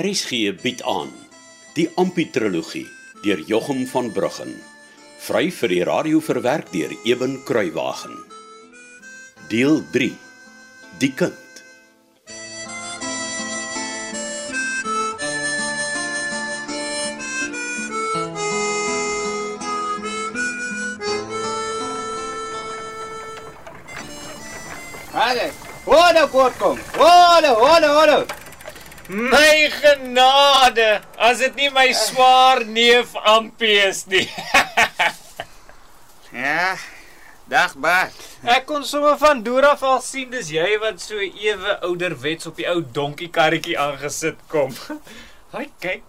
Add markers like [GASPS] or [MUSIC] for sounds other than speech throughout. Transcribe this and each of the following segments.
RSG bied aan die Ampi-trilogie deur Jochum van Bruggen. Vry vir die radio verwerk deur Eben Kruiwagen. Deel 3. Die kind. Hade. Hoorde kort kom. Hoorde, hoorde, hoorde. My genade, as dit nie my swaar neef Ampie is nie. [LAUGHS] Ja. Dag Bart. Ek kon sommer van deur af al sien dis jy wat so ewe ouderwets op die ou donkiekarretjie aangesit kom. [LAUGHS] Haai kyk.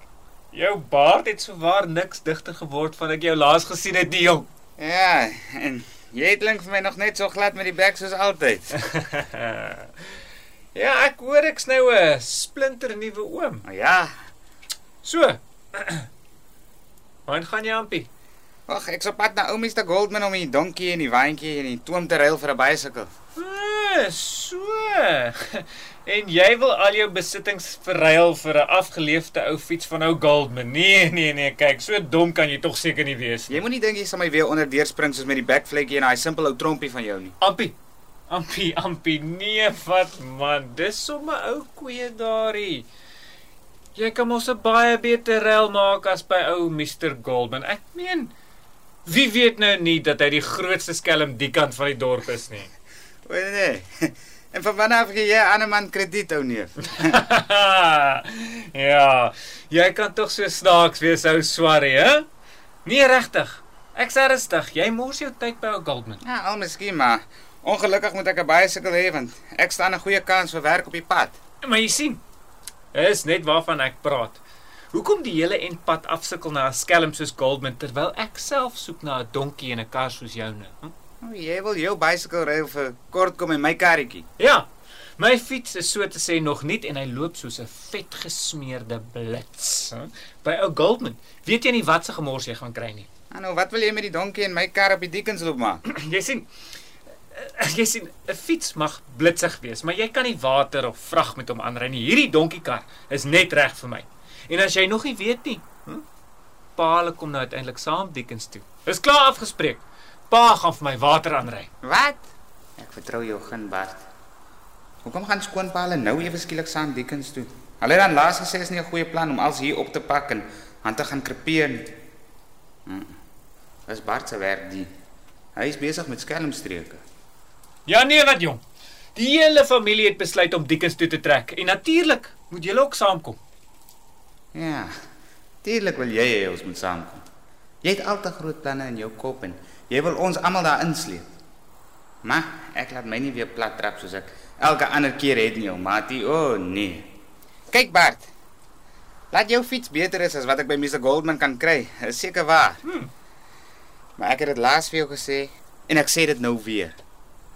Jou baard het so waar niks digter geword van ek jou laas gesien het die jong. Ja, en jy klink vir my nog net so glad met die bek soos altyd. [LAUGHS] ja, ek hoor ek's nou 'n splinter nuwe oom. Maar ja, So. [CLEARS THROAT] Waar gaan jy Ampie? ag ek's op pad na ou Mr Goldman om die donkie en die wyntjie en die toom te ruil vir 'n bicycle. Ah, so. [LAUGHS] En jy wil al jou besittings verruil vir 'n afgeleefde ou fiets van ou Goldman. Nee, nee, nee, kyk, so dom kan jy tog seker nie wees nie. Jy moenie dink jy sal my weer onderdeur spring soos met die bekvlekkie en daai simpel ou trompie van jou nie. Ampie. Ampie, Ampie, nee, wat man, dis sommer ou koeie daarie. Jy kan mos 'n baie beter ruil maak as by ou Mr Goldman. Ek meen, wie weet nou nie dat hy die grootste skelm die kant van die dorp is nie. [LAUGHS] O nee. [LAUGHS] En van wanneer af gee jy 'n ander man krediet ou neef? [LAUGHS] ja, jy kan tog so snaaks wees ou swarrie, hè? Nee, regtig. Ek's ernstig. Jy mors jou tyd by ou Goldman. Ja, al miskien maar. Ongelukkig moet ek 'n bicycle hê want ek staan 'n goeie kans vir werk op die pad. Maar jy sien, is net waarvan ek praat. Hoekom die hele endpad afsukkel na 'n skelm soos Goldman terwyl ek self soek na 'n donkie en 'n kar soos joune? Hm? O, jy wil jou bicycle ry vir kort kom en my karretjie. Ja. My fiets is so te sê nog nie en hy loop soos 'n vet gesmeerde blits. Hm? By ou Goldman, weet jy nie wat se gemors jy gaan kry nie. Nou wat wil jy met die donkie en my kar op die Dickensloop maak? [CLEARS THROAT] Jy sien, jy sien 'n fiets mag blitsig wees, maar jy kan nie water of vrag met hom aanry nie. Hierdie donkiekar is net reg vir my. En as jy nog nie weet nie, hm? Pa hulle kom nou uiteindelik saam Dickens toe. Dis klaar afgespreek. Pa gaan vir my water aanry. Wat? Ek vertrou jou geen Bart. Hoekom gaan skoonpa hulle nou ewe skielik saam Dickens toe? Hulle het dan laas gesê is nie 'n goeie plan om als hier op te pak en aan te gaan krepeer nie. Hm. Dis Bart se werk die. Hy is besig met skelmstreke. Ja nee, wat jong. Die hele familie het besluit om Dickens toe te trek en natuurlik moet julle ook saamkom. Ja. Tuurlik wil jy hê ons moet saamkom. Jy het al te groot planne in jou kop en jy wil ons almal daar insleep. Maar ek laat my nie weer plat trap soos ek elke ander keer het nie, ou maatie. O oh, nee. Kyk Bart. Laat jou fiets beter is as wat ek by Mr Goldman kan kry. Is seker waar. Hmm. Maar ek het dit laas vir jou gesê en ek sê dit nou weer.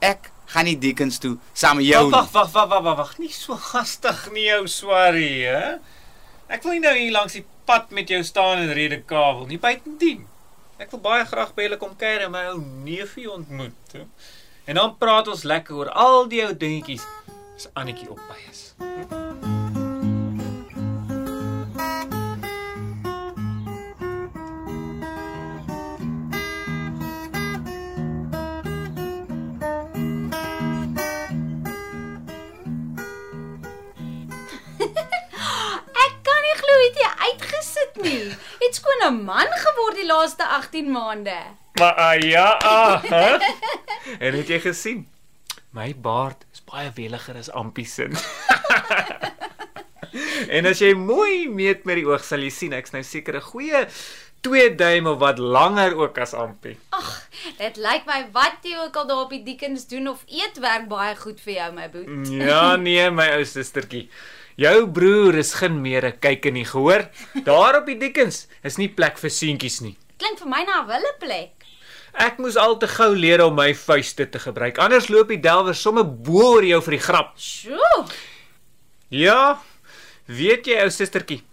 Ek gaan nie Dickens toe saam met jou. Wag, wag, wag, wag, wag, wag, nie so gastig nie, ou swarrie, hè? Ek wil nie nou hier langs die pad met jou staan en rede kabel nie, buitendien. Ek wil baie graag by julle kom kuier en my ou neefie ontmoet. Hè? En dan praat ons lekker oor al die ou dingetjies as Annetjie op by is. Ek 'n man geword die laaste 18 maande. Maar uh, ja, ah, hè? [LAUGHS] En het jy gesien? My baard is baie weliger as Ampie se. [LAUGHS] en as jy mooi meet met die oog sal jy sien ek's nou seker 'n goeie 2 duim of wat langer ook as Ampie. Ag, dit lyk my wat jy ook al daar op die Dickens doen of eet werk baie goed vir jou my boet. Ja nee, my ou sustertjie. Jou broer is geen meer 'n kyk in nie, gehoor? Daar op die Dickens is nie plek vir seentjies nie. Klink vir my na 'n wille plek. Ek moes al te gou leer om my vuiste te gebruik. Anders loop die delwer sommer bo oor jou vir die grap. Sjoe. Ja. Weet jy ou sustertjie,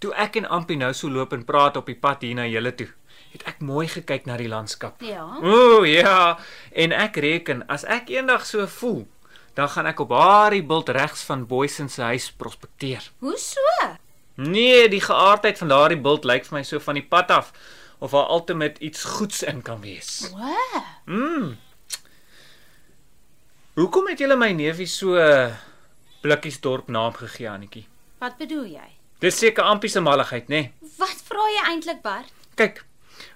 toe ek en Ampie nou so loop en praat op die pad hier na julle toe, het ek mooi gekyk na die landskap. Ja. Ooh, ja. En ek reken as ek eendag so voel, dan gaan ek op daardie bult regs van Boysen se huis prospekteer. Hoe so? Nee, die geaardheid van daardie bult lyk vir my so van die pad af of haar met iets goeds in kan wees. O, Mm. Hoekom het julle my neefie so eh, Blikkiesdorp naam gegee, Annetjie? wat bedoel jy? Dis seker Ampie se malligheid, nê? Nee? Wat vra jy eintlik, Bart? Kyk,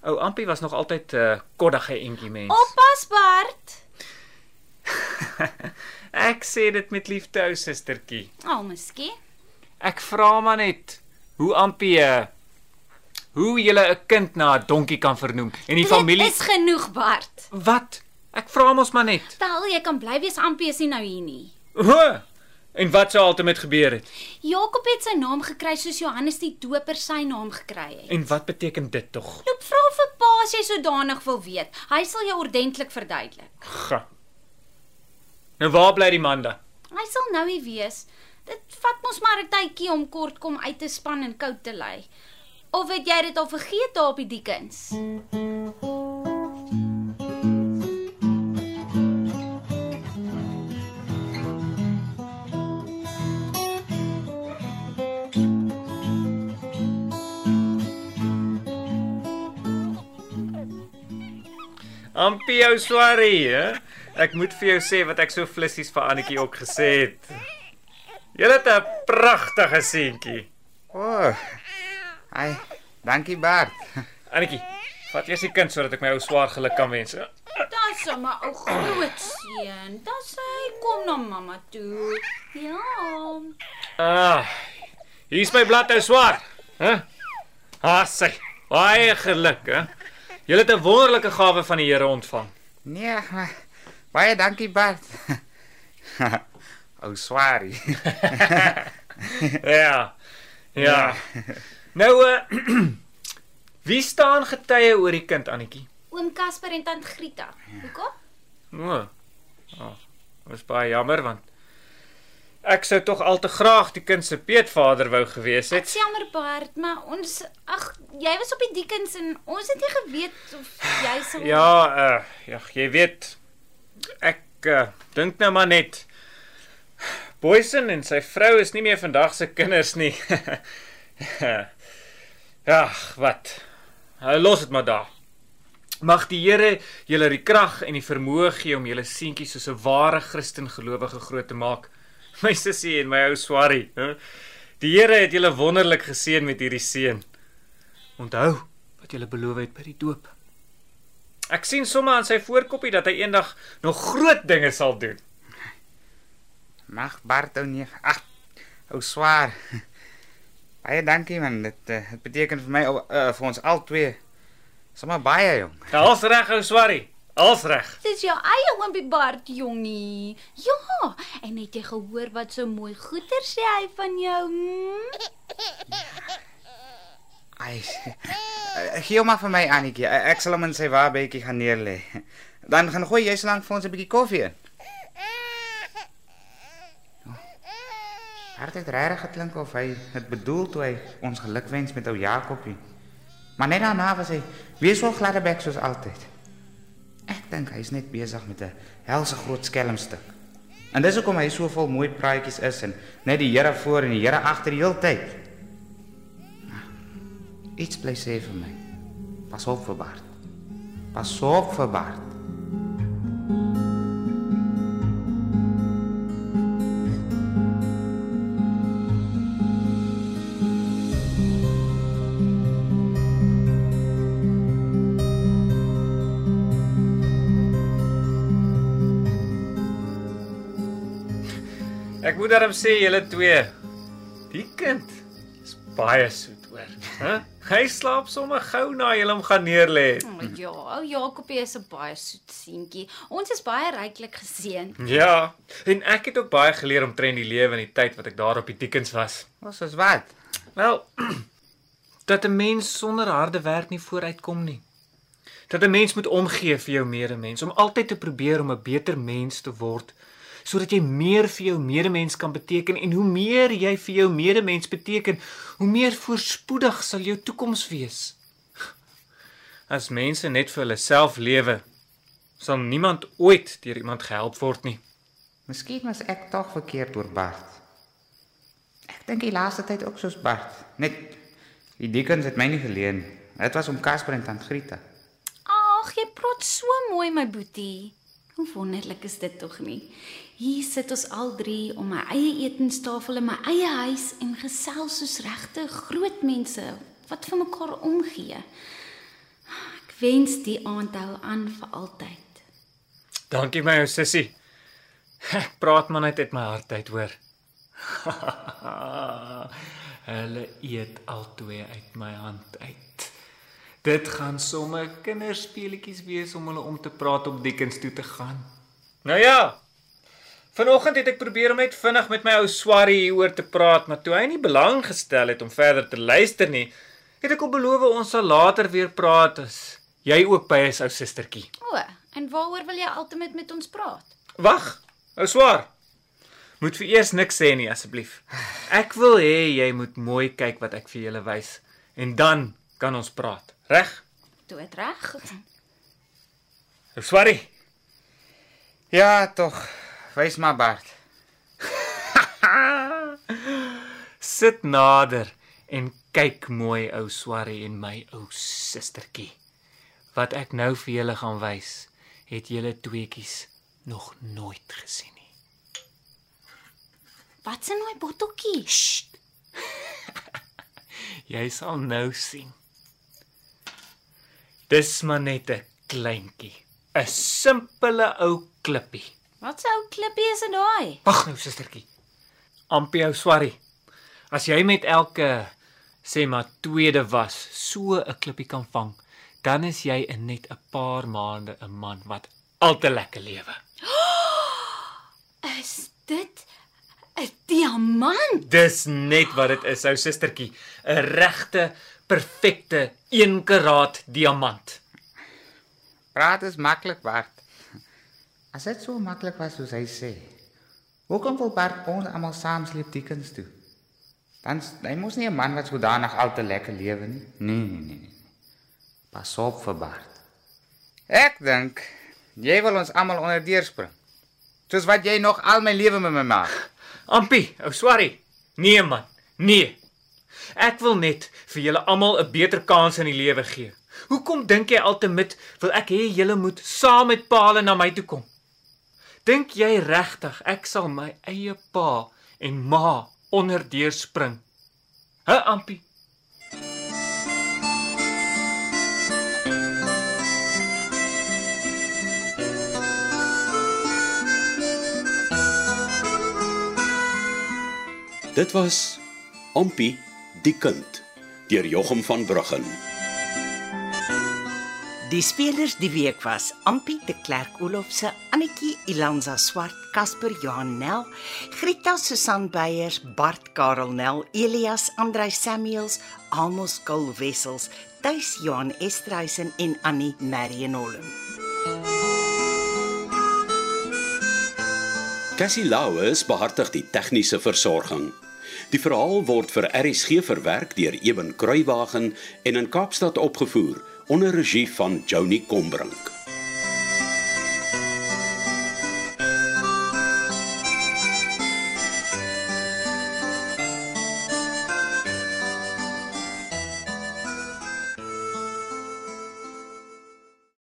ou Ampie was nog altyd 'n uh, koddige entjie mens. Oppas, Bart. [LAUGHS] Ek sê dit met liefde, ou sustertjie. O, oh, miskien. Ek vra maar net hoe Ampie uh, hoe jy 'n kind na 'n donkie kan vernoem en die familie Dit is genoeg, Bart. Wat? Ek vra mos maar net. Tel, jy kan bly wees Ampie is nie nou hier nie. O, en wat sou altyd gebeur het? Jakob het sy naam gekry soos Johannes die Doper sy naam gekry het. En wat beteken dit tog? Loop vra vir pa as jy sodanig wil weet. Hy sal jou ordentlik verduidelik. Ga. Nou waar bly die man dan? Hy sal nou hier wees. Dit vat mos maar 'n tydjie om kort kom uit te span en koud te lê. Of het jy dit al vergeet daar op die diekens? Ampie ou swarie, hè? Ek moet vir jou sê wat ek so flissies vir Annetjie ook gesê het. Jy het 'n pragtige seentjie. O. Oh, ai, dankie Bart. Annetjie, vat eers die kind sodat ek my ou swaar geluk kan wens. Dis sommer ou groot seun. Dis hy kom na mamma toe. Ja. Ah. Hier's my blad ou swaar. Hæ? Ah, sê. Baie geluk, hè? Jy het 'n wonderlike gawe van die Here ontvang. Nee, maar baie dankie Bart. [LAUGHS] Ou swarie. [LAUGHS] Ja. Ja. Nou uh [CLEARS THROAT] Wie staan getuie oor die kind Annetjie? Oom Casper en tant Grieta. Hoekom? O. Oh, was baie jammer want ek sou tog al te graag die kind se peetvader wou gewees Dit het. is jammer Bart, maar ons ag, jy was op die diekens en ons het nie geweet of jy sal Ja, uh ja, jy weet ek uh, dink nou maar net Boysen en sy vrou is nie meer vandag se kinders nie. [LAUGHS] ja, wat? Hy los dit maar daar. Mag die Here julle die krag en die vermoë gee om julle seentjie soos 'n ware Christen gelowige groot te maak. [LAUGHS] My sussie en my ou swarie, hè? Die Here het julle wonderlik geseën met hierdie seun. Onthou wat julle beloof het by die doop. Ek sien sommer aan sy voorkoppie dat hy eendag nog groot dinge sal doen. Mag Bart ou nie. Ag, ou swaar. Baie dankie man. Dit uh, dit beteken vir my uh, vir ons albei sommer baie jong. Als reg ou swarie. Als reg. Dis jou eie oompie Bart, jongie. Ja, en het jy gehoor wat so mooi goeie sê hy van jou? Hmm? Ai. Gee hom maar vir my Annetjie. Ek sal hom in sy waarbetjie gaan neerlê. Dan gaan gooi jy slank vir ons 'n bietjie koffie in. Hart het regtig geklink of hy het bedoel toe hy ons gelukwens met ou Jakobie. Maar net daarna was hy weer so gladdebek soos altyd. Ek dink hy's net besig met 'n helse groot skelmstuk. En dis hoekom hy so vol mooi praatjies is en net die Here voor en die Here agter die hele tyd. Iets bly sê vir my. Pas op vir Bart. Pas op vir Bart. Ek moet daarom sê julle twee. Die kind is baie soet hoor. Hæ? Hy slaap sommer gou na jy hom gaan neerlê. Oh, ja, ou Jakobie is 'n baie soet seentjie. Ons is baie ryklik geseën. Ja, en ek het ook baie geleer omtrent die lewe in die tyd wat ek daar op die diekens was. Wat is wat? Wel, [CLEARS THROAT] dat 'n mens sonder harde werk nie vooruitkom nie. Dat 'n mens moet omgee vir jou medemens, om altyd te probeer om 'n beter mens te word, sodat jy meer vir jou medemens kan beteken en hoe meer jy vir jou medemens beteken, hoe meer voorspoedig sal jou toekoms wees. As mense net vir hulle self lewe, sal niemand ooit deur iemand gehelp word nie. Miskien was ek tog verkeerd oor Bart. Ek dink die laaste tyd ook soos Bart. Net die dikkens het my nie geleen. Dit was om Casper en Tant Grieta. Ag, jy praat so mooi my boetie. Hoe wonderlik is dit tog nie? Hier sit ons al drie om my eie etenstafel in my eie huis en gesels soos regte groot mense wat vir mekaar omgee. Ek wens die aand hou aan vir altyd. Dankie my ou sussie. Ek praat maar net uit my hart uit, hoor. [LAUGHS] Hulle eet altoe uit my hand uit. Dit gaan sommer kinderspeletjies wees om hulle om te praat op Dickens toe te gaan. Nou ja. Vanoggend het ek probeer om net vinnig met my ou Swarrie hieroor te praat, maar toe hy nie belang gestel het om verder te luister nie, het ek hom beloof ons sal later weer praat as jy ook by is ou sustertjie. O, en waaroor wil jy altyd met ons praat? Wag, ou Swar. Moet vir eers niks sê nie asseblief. Ek wil hê jy moet mooi kyk wat ek vir julle wys en dan kan ons praat. Reg? Dood reg. Ou Swarrie. Ja, tog. Wys maar Bart. [LAUGHS] Sit nader en kyk mooi ou Swarrie en my ou sustertjie. Wat ek nou vir julle gaan wys, het julle tweetjies nog nooit gesien nie. Wat 'n mooi botteltjie. [LAUGHS] Jy sal nou sien. Dis maar net 'n kleintjie, 'n simpele ou klippie. Wat 'n ou klippie is dit daai? Wag nou, sustertjie. Ampie ou Swarrie. As jy met elke sê maar tweede was so 'n klippie kan vang, dan is jy in net 'n paar maande 'n man wat al te lekker lewe. [GASPS] Is dit 'n diamant? Dis net wat dit is, ou sustertjie, 'n regte, perfekte 1 karaat diamant. Praat is maklik, Bart. As dit so maklik was soos hy sê. Hoekom wil Bart ons almal saam sleep Dickens toe? Dan hy mos nie 'n man wat sodanig al te lekker lewe nie. Nee, nee, nee, nee. Pas op vir Bart. Ek dink jy wil ons almal onderdeur spring. Soos wat jy nog al my lewe met my maak. [LAUGHS] Ampie, ou Swarrie. Nee man, nee. Ek wil net vir julle almal 'n beter kans in die lewe gee. Hoekom dink jy altyd wil ek hê julle moet saam met Paul na my toe kom? Dink jy regtig ek sal my eie pa en ma onderdeur spring? Hæ, Ampie? Dit was Ompie die kind deur Jochum van Bruggen. Die spelers die week was Ampie de Klerk Olofse, Annetjie Ilanza Swart, Casper Johan Nel, Grita Susan Beyers, Bart Karel Nel, Elias Andrei Samuels, Amos Kul Wessels, Tuis Johan Estreisen en Annie Marion Holm. Cassie Lauers behartig die tegniese versorging. Die verhaal word vir RSG verwerk deur Eben Kruiwagen en in Kaapstad opgevoer onder regie van Joni Combrink.